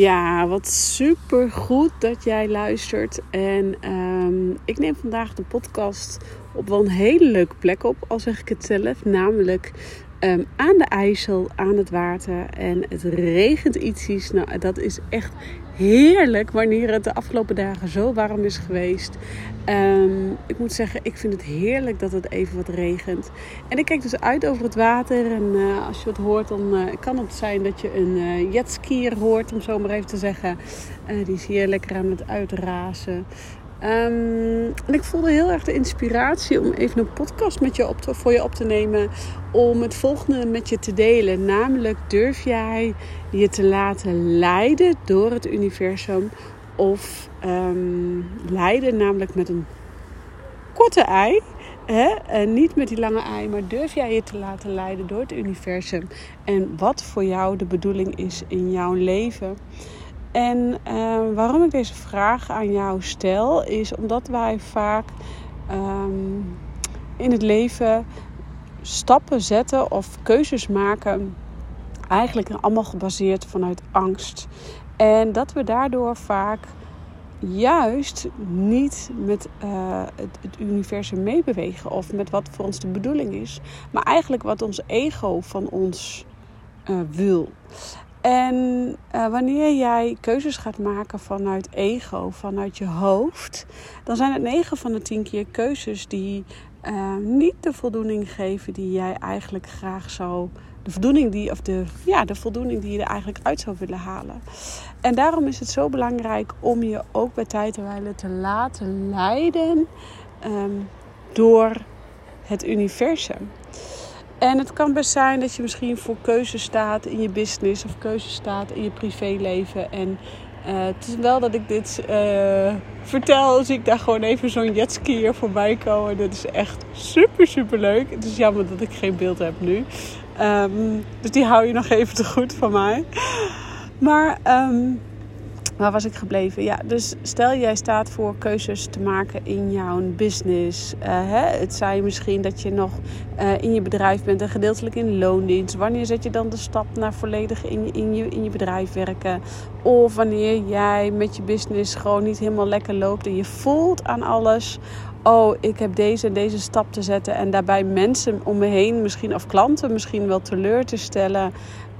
Ja, wat super goed dat jij luistert. En um, ik neem vandaag de podcast op wel een hele leuke plek op, al zeg ik het zelf. Namelijk um, aan de IJssel, aan het water. En het regent ietsjes. Nou, dat is echt heerlijk wanneer het de afgelopen dagen zo warm is geweest. Um, ik moet zeggen, ik vind het heerlijk dat het even wat regent. En ik kijk dus uit over het water. En uh, als je het hoort, dan uh, kan het zijn dat je een uh, jetskier hoort, om zo maar even te zeggen. die is hier lekker aan het uitrazen. Um, en ik voelde heel erg de inspiratie om even een podcast met je op voor je op te nemen. Om het volgende met je te delen. Namelijk, durf jij je te laten leiden door het universum? Of um, leiden namelijk met een korte ei. Hè? En niet met die lange ei, maar durf jij je te laten leiden door het universum? En wat voor jou de bedoeling is in jouw leven? En uh, waarom ik deze vraag aan jou stel, is omdat wij vaak um, in het leven stappen zetten of keuzes maken, eigenlijk allemaal gebaseerd vanuit angst. En dat we daardoor vaak juist niet met uh, het, universum meebewegen of met wat voor ons de bedoeling is, maar eigenlijk wat ons ego van ons uh, wil. En uh, wanneer jij keuzes gaat maken vanuit ego, vanuit je hoofd, dan zijn het 9 van de 10 keer keuzes die uh, niet de voldoening geven die jij eigenlijk graag zou. De voldoening die, of de, ja, de voldoening die je er eigenlijk uit zou willen halen. En daarom is het zo belangrijk om je ook bij tijd en wijle te laten leiden um, door het universum. En het kan best zijn dat je misschien voor keuzes staat in je business of keuzes staat in je privéleven. En uh, het is wel dat ik dit uh, vertel, zie ik daar gewoon even zo'n jetskier voorbij komen. Dat is echt super, super leuk. Het is jammer dat ik geen beeld heb nu. Um, dus die hou je nog even te goed van mij. Maar um, Waar was ik gebleven? Ja, dus stel jij staat voor keuzes te maken in jouw business. Uh, hè? Het zij misschien dat je nog uh, in je bedrijf bent en gedeeltelijk in loondienst. Wanneer zet je dan de stap naar volledig in in, je, in je bedrijf werken? Of wanneer jij met je business gewoon niet helemaal lekker loopt en je voelt aan alles oh, ik heb deze en deze stap te zetten. En daarbij mensen om me heen, misschien of klanten, misschien wel teleur te stellen.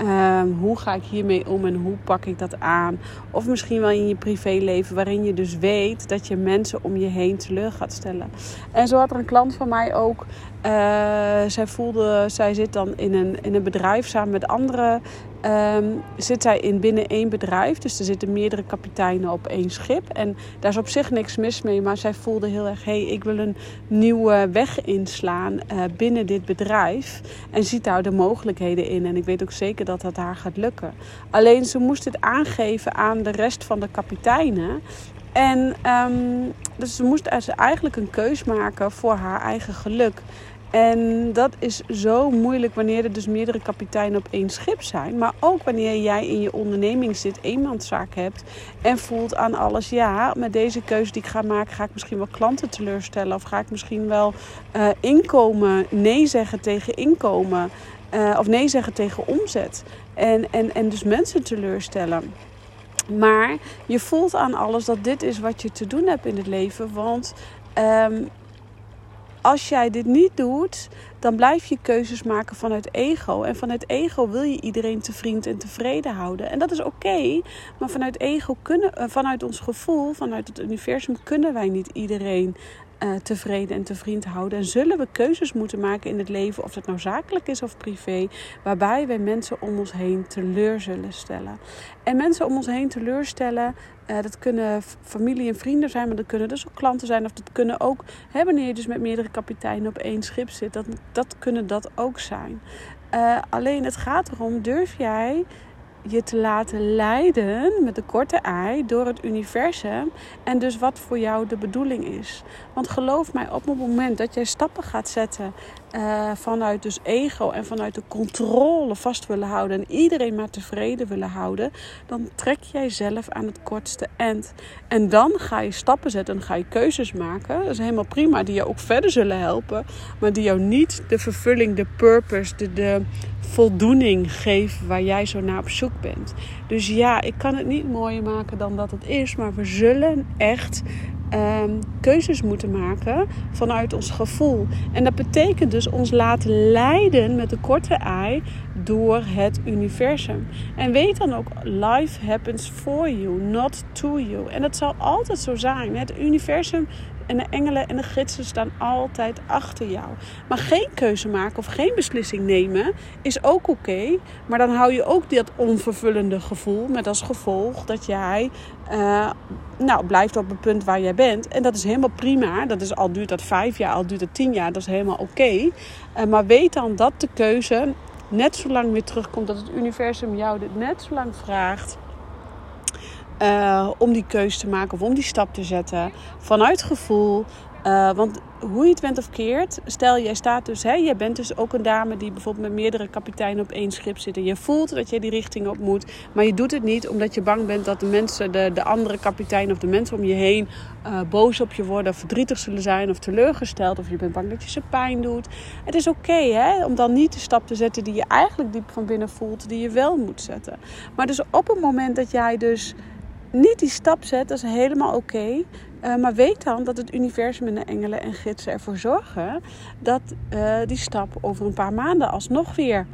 Um, hoe ga ik hiermee om en hoe pak ik dat aan? Of misschien wel in je privéleven, waarin je dus weet dat je mensen om je heen teleur gaat stellen. En zo had er een klant van mij ook. Uh, zij voelde, zij zit dan in een, in een bedrijf samen met anderen. Um, zit zij in binnen één bedrijf. Dus er zitten meerdere kapiteinen op één schip. En daar is op zich niks mis mee. Maar zij voelde heel erg: hé, hey, ik wil een nieuwe weg inslaan uh, binnen dit bedrijf. En ziet daar de mogelijkheden in. En ik weet ook zeker dat dat haar gaat lukken. Alleen ze moest het aangeven aan de rest van de kapiteinen. En um, dus ze moest eigenlijk een keus maken voor haar eigen geluk. En dat is zo moeilijk wanneer er dus meerdere kapiteinen op één schip zijn. Maar ook wanneer jij in je onderneming zit, eenmanszaak hebt en voelt aan alles. Ja, met deze keuze die ik ga maken, ga ik misschien wel klanten teleurstellen. Of ga ik misschien wel uh, inkomen, nee zeggen tegen inkomen. Uh, of nee zeggen tegen omzet. En, en, en dus mensen teleurstellen. Maar je voelt aan alles dat dit is wat je te doen hebt in het leven. Want um, als jij dit niet doet, dan blijf je keuzes maken vanuit ego. En vanuit ego wil je iedereen te en tevreden houden. En dat is oké, maar vanuit ego kunnen, eh, vanuit ons gevoel, vanuit het universum, kunnen wij niet iedereen uh, tevreden en tevreden houden. En zullen we keuzes moeten maken in het leven, of het nou zakelijk is of privé, waarbij wij mensen om ons heen teleur zullen stellen. En mensen om ons heen teleurstellen, uh, dat kunnen familie en vrienden zijn, maar dat kunnen dus ook klanten zijn. Of dat kunnen ook, hè, wanneer je dus met meerdere kapiteinen op één schip zit, dat, dat kunnen dat ook zijn. Uh, alleen het gaat erom, durf jij je te laten leiden met de korte ei door het universum en dus wat voor jou de bedoeling is. Want geloof mij, op het moment dat jij stappen gaat zetten uh, vanuit dus ego en vanuit de controle vast willen houden en iedereen maar tevreden willen houden, dan trek jij zelf aan het kortste eind. En dan ga je stappen zetten en ga je keuzes maken. Dat is helemaal prima, die jou ook verder zullen helpen, maar die jou niet de vervulling, de purpose, de, de voldoening geven waar jij zo naar op zoek bent. Dus ja, ik kan het niet mooier maken dan dat het is, maar we zullen echt um, keuzes moeten maken vanuit ons gevoel. En dat betekent dus ons laten leiden met de korte ei door het universum. En weet dan ook, life happens for you, not to you. En dat zal altijd zo zijn. Het universum en de engelen en de gidsen staan altijd achter jou. Maar geen keuze maken of geen beslissing nemen is ook oké. maar dan hou je ook dat onvervullende gevoel met als gevolg dat jij uh, nou, blijft op het punt waar jij bent. En dat is helemaal prima. Dat is, al duurt dat vijf jaar, al duurt het tien jaar, dat is helemaal oké. Uh, maar weet dan dat de keuze net zo lang weer terugkomt. Dat het universum jou dit net zo lang vraagt uh, om die keuze te maken of om die stap te zetten. Vanuit gevoel. Uh, want hoe je het bent of keert, stel jij staat dus, hè, jij bent dus ook een dame die bijvoorbeeld met meerdere kapiteinen op één schip zit. En je voelt dat je die richting op moet, maar je doet het niet omdat je bang bent dat de mensen, de, de andere kapitein of de mensen om je heen uh, boos op je worden, verdrietig zullen zijn of teleurgesteld. Of je bent bang dat je ze pijn doet. Het is oké okay, om dan niet de stap te zetten die je eigenlijk diep van binnen voelt, die je wel moet zetten. Maar dus op het moment dat jij dus niet die stap zet, dat is helemaal oké. Uh, maar weet dan dat het universum en de engelen en gidsen ervoor zorgen dat uh, die stap over een paar maanden alsnog weer.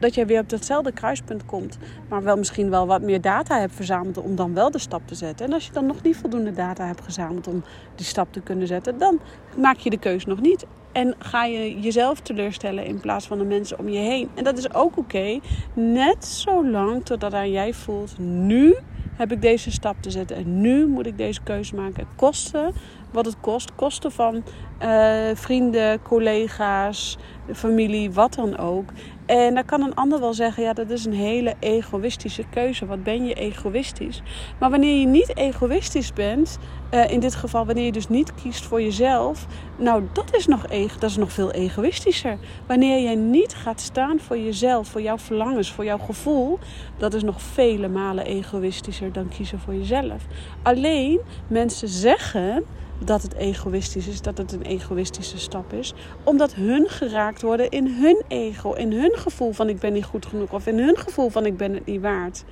Dat je weer op datzelfde kruispunt komt. Maar wel misschien wel wat meer data hebt verzameld om dan wel de stap te zetten. En als je dan nog niet voldoende data hebt gezameld om die stap te kunnen zetten, dan maak je de keuze nog niet. En ga je jezelf teleurstellen in plaats van de mensen om je heen. En dat is ook oké. Net zolang totdat jij voelt, nu heb ik deze stap te zetten. En nu moet ik deze keuze maken. Kosten wat het kost. Kosten van uh, vrienden, collega's, familie, wat dan ook. En dan kan een ander wel zeggen, ja, dat is een hele egoïstische keuze. Wat ben je egoïstisch? Maar wanneer je niet egoïstisch bent, uh, in dit geval wanneer je dus niet kiest voor jezelf, nou, dat is nog, dat is nog veel egoïstischer. Wanneer jij niet gaat staan voor jezelf, voor jouw verlangens, voor jouw gevoel, dat is nog vele malen egoïstischer dan kiezen voor jezelf. Alleen mensen zeggen dat het egoïstisch is, dat het een egoïstische stap is. Omdat hun geraakt worden in hun ego, in hun gevoel van ik ben niet goed genoeg of in hun gevoel van ik ben het niet waard.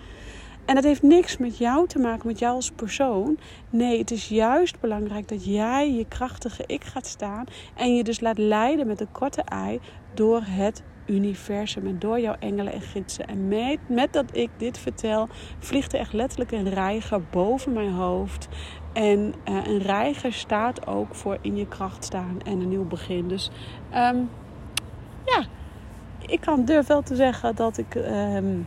En dat heeft niks met jou te maken, met jou als persoon. Nee, het is juist belangrijk dat jij je krachtige ik gaat staan en je dus laat leiden met een korte ei door het universum en door jouw engelen en gidsen. En met, met dat ik dit vertel, vliegt er echt letterlijk een reiger boven mijn hoofd. En uh, een reiger staat ook voor in je kracht staan en een nieuw begin. Dus um, ja, ik kan durf wel te zeggen dat ik um,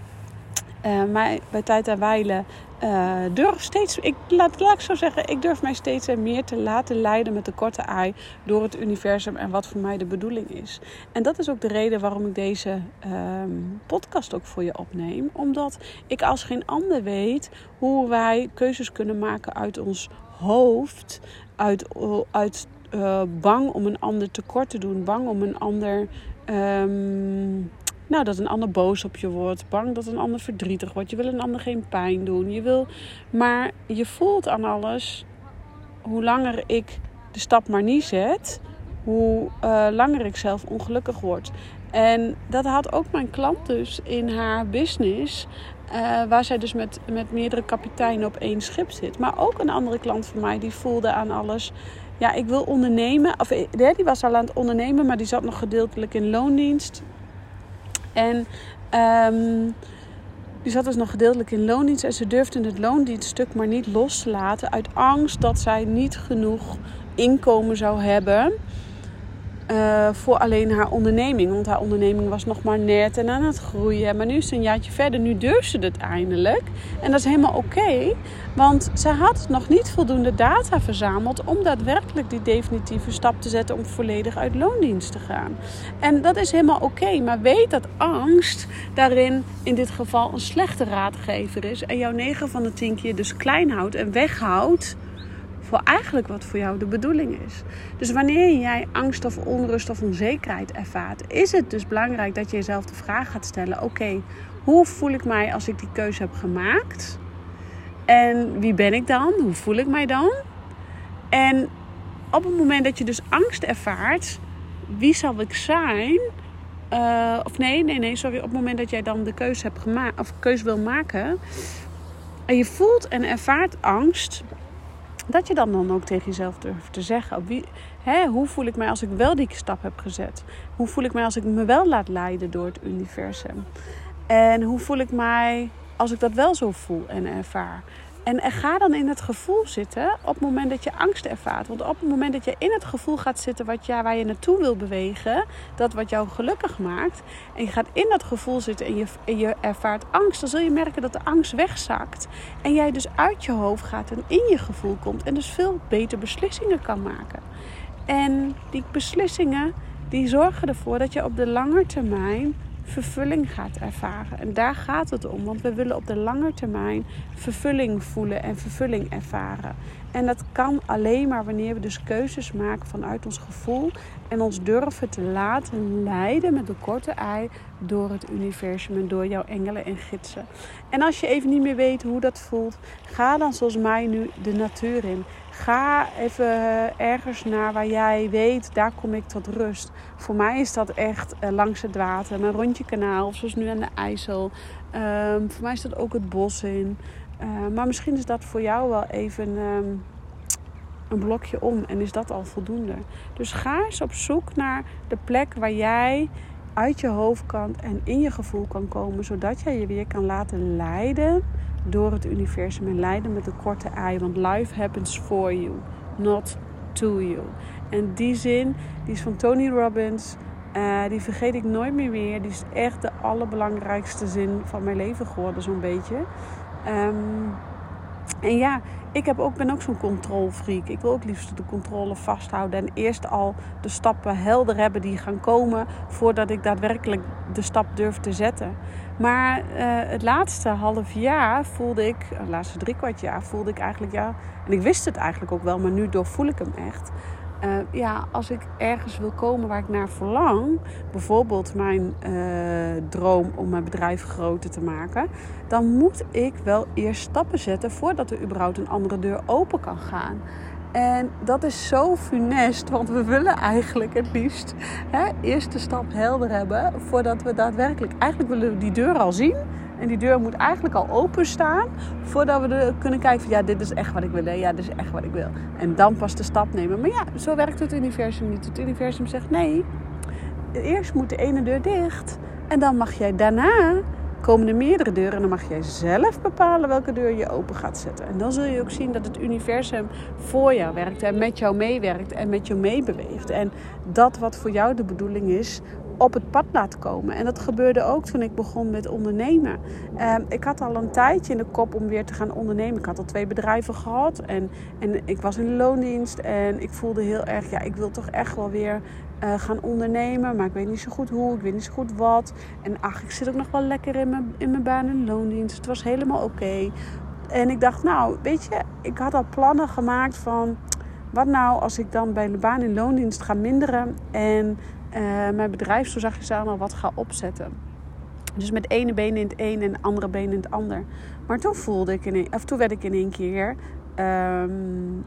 uh, mij bij tijd en wijle uh, durf steeds, ik, laat, laat ik zo zeggen, ik durf mij steeds meer te laten leiden met de korte ei door het universum en wat voor mij de bedoeling is. En dat is ook de reden waarom ik deze um, podcast ook voor je opneem. Omdat ik als geen ander weet hoe wij keuzes kunnen maken uit ons hoofd, uit, uit uh, bang om een ander tekort te doen, bang om een ander. Um, nou, dat een ander boos op je wordt. Bang dat een ander verdrietig wordt. Je wil een ander geen pijn doen. Je wil, maar je voelt aan alles. Hoe langer ik de stap maar niet zet, hoe uh, langer ik zelf ongelukkig word. En dat had ook mijn klant dus in haar business. Uh, waar zij dus met, met meerdere kapiteinen op één schip zit. Maar ook een andere klant van mij die voelde aan alles ja, ik wil ondernemen. Of die was al aan het ondernemen, maar die zat nog gedeeltelijk in loondienst. En um, die zat dus nog gedeeltelijk in loondienst. En ze durfde het loondienststuk maar niet los te laten. Uit angst dat zij niet genoeg inkomen zou hebben. Uh, voor alleen haar onderneming. Want haar onderneming was nog maar net en aan het groeien. Maar nu is ze een jaartje verder. Nu durft ze het eindelijk. En dat is helemaal oké. want ze had nog niet voldoende data verzameld om daadwerkelijk die definitieve stap te zetten om volledig uit loondienst te gaan. En dat is helemaal oké. maar weet dat angst daarin in dit geval een slechte raadgever is. En jouw 9 van de 10 keer dus klein houdt en weghoudt voor eigenlijk wat voor jou de bedoeling is. Dus wanneer jij angst of onrust of onzekerheid ervaart, is het dus belangrijk dat je jezelf de vraag gaat stellen: oké, hoe voel ik mij als ik die keuze heb gemaakt? En wie ben ik dan? Hoe voel ik mij dan? En op het moment dat je dus angst ervaart, wie zal ik zijn? Uh, of nee, nee, nee, sorry. Op het moment dat jij dan de keuze hebt gemaakt, of keuze wil maken, en je voelt en ervaart angst, dat je dan, dan ook tegen jezelf durft te zeggen. Wie, hè, hoe voel ik mij als ik wel die stap heb gezet? Hoe voel ik mij als ik me wel laat leiden door het universum? En hoe voel ik mij als ik dat wel zo voel en ervaar? En ga dan in het gevoel zitten op het moment dat je angst ervaart. Want op het moment dat je in het gevoel gaat zitten wat ja, waar je naartoe wil bewegen, dat wat jou gelukkig maakt, en je gaat in dat gevoel zitten en je, en je ervaart angst, dan zul je merken dat de angst wegzakt. En jij dus uit je hoofd gaat en in je gevoel komt en dus veel beter beslissingen kan maken. En die beslissingen die zorgen ervoor dat je op de lange termijn vervulling gaat ervaren. En daar gaat het om, want we willen op de lange termijn vervulling voelen en vervulling ervaren. En dat kan alleen maar wanneer we dus keuzes maken vanuit ons gevoel en ons durven te laten leiden met de korte ei door het universum en door jouw engelen en gidsen. En als je even niet meer weet hoe dat voelt, ga dan zoals mij nu de natuur in. Ga even ergens naar waar jij weet, daar kom ik tot rust. Voor mij is dat echt uh, langs het water, een rondje kanaal, zoals nu aan de IJssel. Um, voor mij is dat ook het bos in. Uh, maar misschien is dat voor jou wel even um, een blokje om en is dat al voldoende. Dus ga eens op zoek naar de plek waar jij uit je hoofdkant en in je gevoel kan komen, zodat jij je weer kan laten leiden door het universum en leiden met een korte ei. Want life happens for you, not to you. En die zin, die is van Tony Robbins. Uh, die vergeet ik nooit meer weer. Die is echt de allerbelangrijkste zin van mijn leven geworden, zo'n beetje. Um, en ja, ik heb ook, ben ook zo'n controlfreak. Ik wil ook liefst de controle vasthouden. En eerst al de stappen helder hebben die gaan komen. Voordat ik daadwerkelijk de stap durf te zetten. Maar uh, het laatste half jaar voelde ik, het laatste drie kwart jaar voelde ik eigenlijk ja. En ik wist het eigenlijk ook wel, maar nu doorvoel ik hem echt. Uh, ja, als ik ergens wil komen waar ik naar verlang, bijvoorbeeld mijn uh, droom om mijn bedrijf groter te maken, dan moet ik wel eerst stappen zetten voordat er überhaupt een andere deur open kan gaan. En dat is zo funest, want we willen eigenlijk het liefst hè, eerst de stap helder hebben voordat we daadwerkelijk, eigenlijk willen we die deur al zien. En die deur moet eigenlijk al openstaan voordat we kunnen kijken van ja, dit is echt wat ik wil. Nee, ja, dit is echt wat ik wil. En dan pas de stap nemen. Maar ja, zo werkt het universum niet. Het universum zegt nee, eerst moet de ene deur dicht. En dan mag jij daarna komen er meerdere deuren en dan mag jij zelf bepalen welke deur je open gaat zetten. En dan zul je ook zien dat het universum voor jou werkt en met jou meewerkt en met jou meebeweegt. En dat wat voor jou de bedoeling is, op het pad laat komen. En dat gebeurde ook toen ik begon met ondernemen. Ehm, ik had al een tijdje in de kop om weer te gaan ondernemen. Ik had al twee bedrijven gehad en, en ik was in loondienst. En ik voelde heel erg, ja, ik wil toch echt wel weer uh, gaan ondernemen. Maar ik weet niet zo goed hoe, ik weet niet zo goed wat. En ach, ik zit ook nog wel lekker in mijn, in mijn baan in loondienst. Het was helemaal oké. En ik dacht, nou, weet je, ik had al plannen gemaakt van... Wat nou als ik dan bij de baan in loondienst ga minderen en uh, mijn bedrijf zo zag je wat ga opzetten. Dus met ene been in het een en andere been in het ander. Maar toen voelde ik in een, of toen werd ik in één keer um,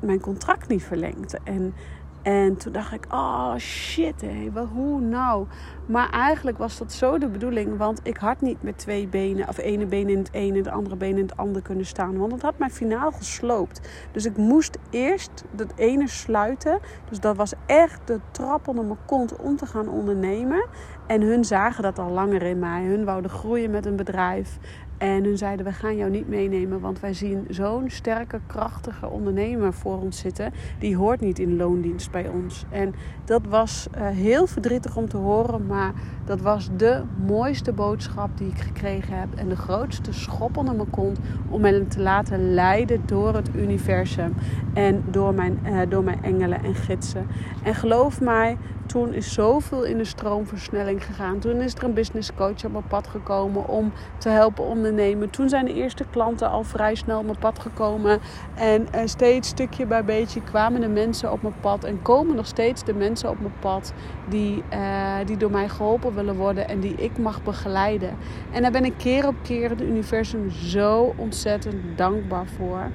mijn contract niet verlengd. En En toen dacht ik, oh shit, hé, hoe nou? Maar eigenlijk was dat zo de bedoeling, want ik had niet met twee benen, of ene been in het ene en de andere been in het andere kunnen staan. Want dat had mij finaal gesloopt. Dus ik moest eerst dat ene sluiten. Dus dat was echt de trap onder mijn kont om te gaan ondernemen. En hun zagen dat al langer in mij. Hun wouden groeien met een bedrijf. En hun zeiden: We gaan jou niet meenemen, want wij zien zo'n sterke, krachtige ondernemer voor ons zitten. Die hoort niet in loondienst bij ons. En dat was uh, heel verdrietig om te horen, maar dat was de mooiste boodschap die ik gekregen heb. En de grootste schop onder mijn kont om me te laten leiden door het universum. En door mijn, uh, door mijn engelen en gidsen. En geloof mij, toen is zoveel in de stroomversnelling gegaan. Toen is er een business coach op mijn pad gekomen om te helpen ondernemen. Toen zijn de eerste klanten al vrij snel op mijn pad gekomen. En uh, steeds stukje bij beetje kwamen de mensen op mijn pad. En komen nog steeds de mensen op mijn pad die, uh, die door mij geholpen willen worden en die ik mag begeleiden. En daar ben ik keer op keer het universum zo ontzettend dankbaar voor.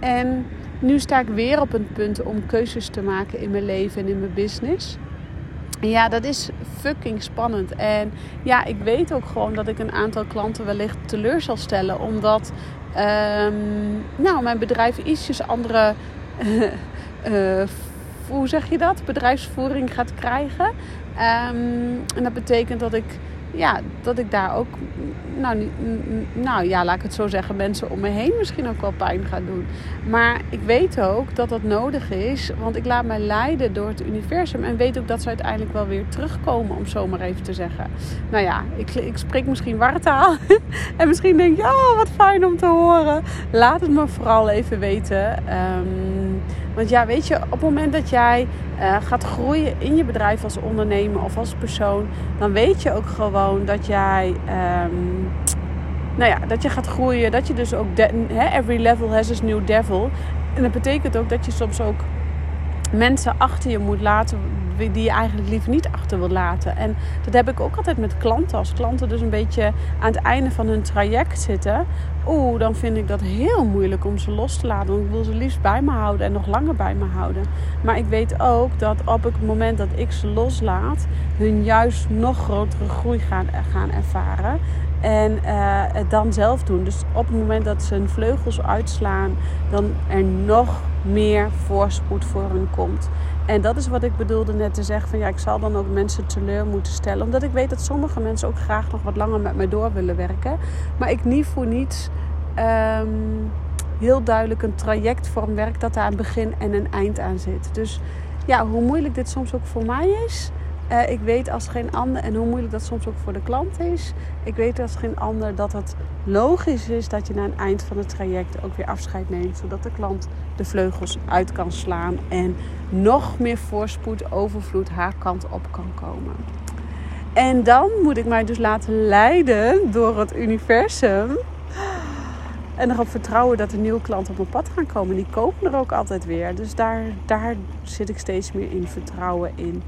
En nu sta ik weer op een punt om keuzes te maken in mijn leven en in mijn business. Ja, dat is fucking spannend. En ja, ik weet ook gewoon dat ik een aantal klanten wellicht teleur zal stellen. Omdat um, nou, mijn bedrijf ietsjes andere. Uh, hoe zeg je dat? Bedrijfsvoering gaat krijgen. Um, en dat betekent dat ik ja, dat ik daar ook, nou, nou ja, laat ik het zo zeggen, mensen om me heen misschien ook wel pijn ga doen. Maar ik weet ook dat dat nodig is, want ik laat mij leiden door het universum en weet ook dat ze uiteindelijk wel weer terugkomen, om zo maar even te zeggen. Nou ja, ik, ik spreek misschien wartaal en misschien denk je, oh wat fijn om te horen. Laat het me vooral even weten. Um, want ja, weet je, op het moment dat jij uh, gaat groeien in je bedrijf als ondernemer of als persoon, dan weet je ook gewoon dat jij, um, nou ja, dat je gaat groeien. Dat je dus ook, every level has its new devil. En dat betekent ook dat je soms ook mensen achter je moet laten die je eigenlijk liever niet achter wil laten. En dat heb ik ook altijd met klanten. Als klanten dus een beetje aan het einde van hun traject zitten, oeh, dan vind ik dat heel moeilijk om ze los te laten. Want ik wil ze liefst bij me houden en nog langer bij me houden. Maar ik weet ook dat op het moment dat ik ze loslaat, hun juist nog grotere groei gaan, gaan ervaren. En uh, het dan zelf doen. Dus op het moment dat ze hun vleugels uitslaan, dan er nog meer voorspoed voor hun komt. En dat is wat ik bedoelde net te zeggen: van ja, ik zal dan ook mensen teleur moeten stellen. Omdat ik weet dat sommige mensen ook graag nog wat langer met mij door willen werken. Maar ik niet voor niets um, heel duidelijk een trajectvorm werk dat daar een begin en een eind aan zit. Dus ja, hoe moeilijk dit soms ook voor mij is. Uh, ik weet als geen ander, en hoe moeilijk dat soms ook voor de klant is. Ik weet als geen ander dat het logisch is dat je na een eind van het traject ook weer afscheid neemt. Zodat de klant de vleugels uit kan slaan en nog meer voorspoed, overvloed haar kant op kan komen. En dan moet ik mij dus laten leiden door het universum. En erop vertrouwen dat er nieuwe klanten op mijn pad gaan komen. Die kopen er ook altijd weer. Dus daar, daar zit ik steeds meer in vertrouwen in.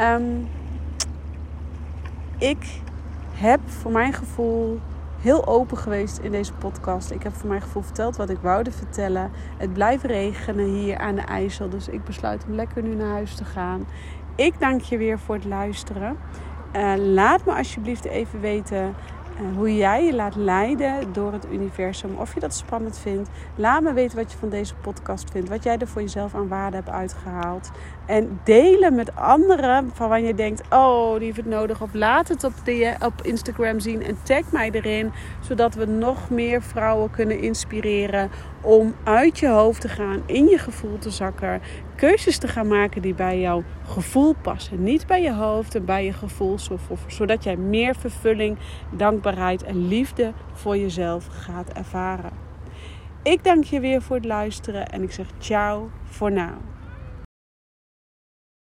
Um, ik heb voor mijn gevoel heel open geweest in deze podcast. Ik heb voor mijn gevoel verteld wat ik woude vertellen. Het blijft regenen hier aan de IJssel. Dus ik besluit om lekker nu naar huis te gaan. Ik dank je weer voor het luisteren. Uh, laat me alsjeblieft even weten hoe jij je laat leiden door het universum. Of je dat spannend vindt. Laat me weten wat je van deze podcast vindt. Wat jij er voor jezelf aan waarde hebt uitgehaald. En delen met anderen van waar je denkt: oh, die heeft het nodig. Of laat het op, op Instagram zien en tag mij erin. Zodat we nog meer vrouwen kunnen inspireren om uit je hoofd te gaan, in je gevoel te zakken. Keuzes te gaan maken die bij jouw gevoel passen. Niet bij je hoofd en bij je gevoel. Zodat jij meer vervulling, dankbaarheid en liefde voor jezelf gaat ervaren. Ik dank je weer voor het luisteren en ik zeg ciao voor nu.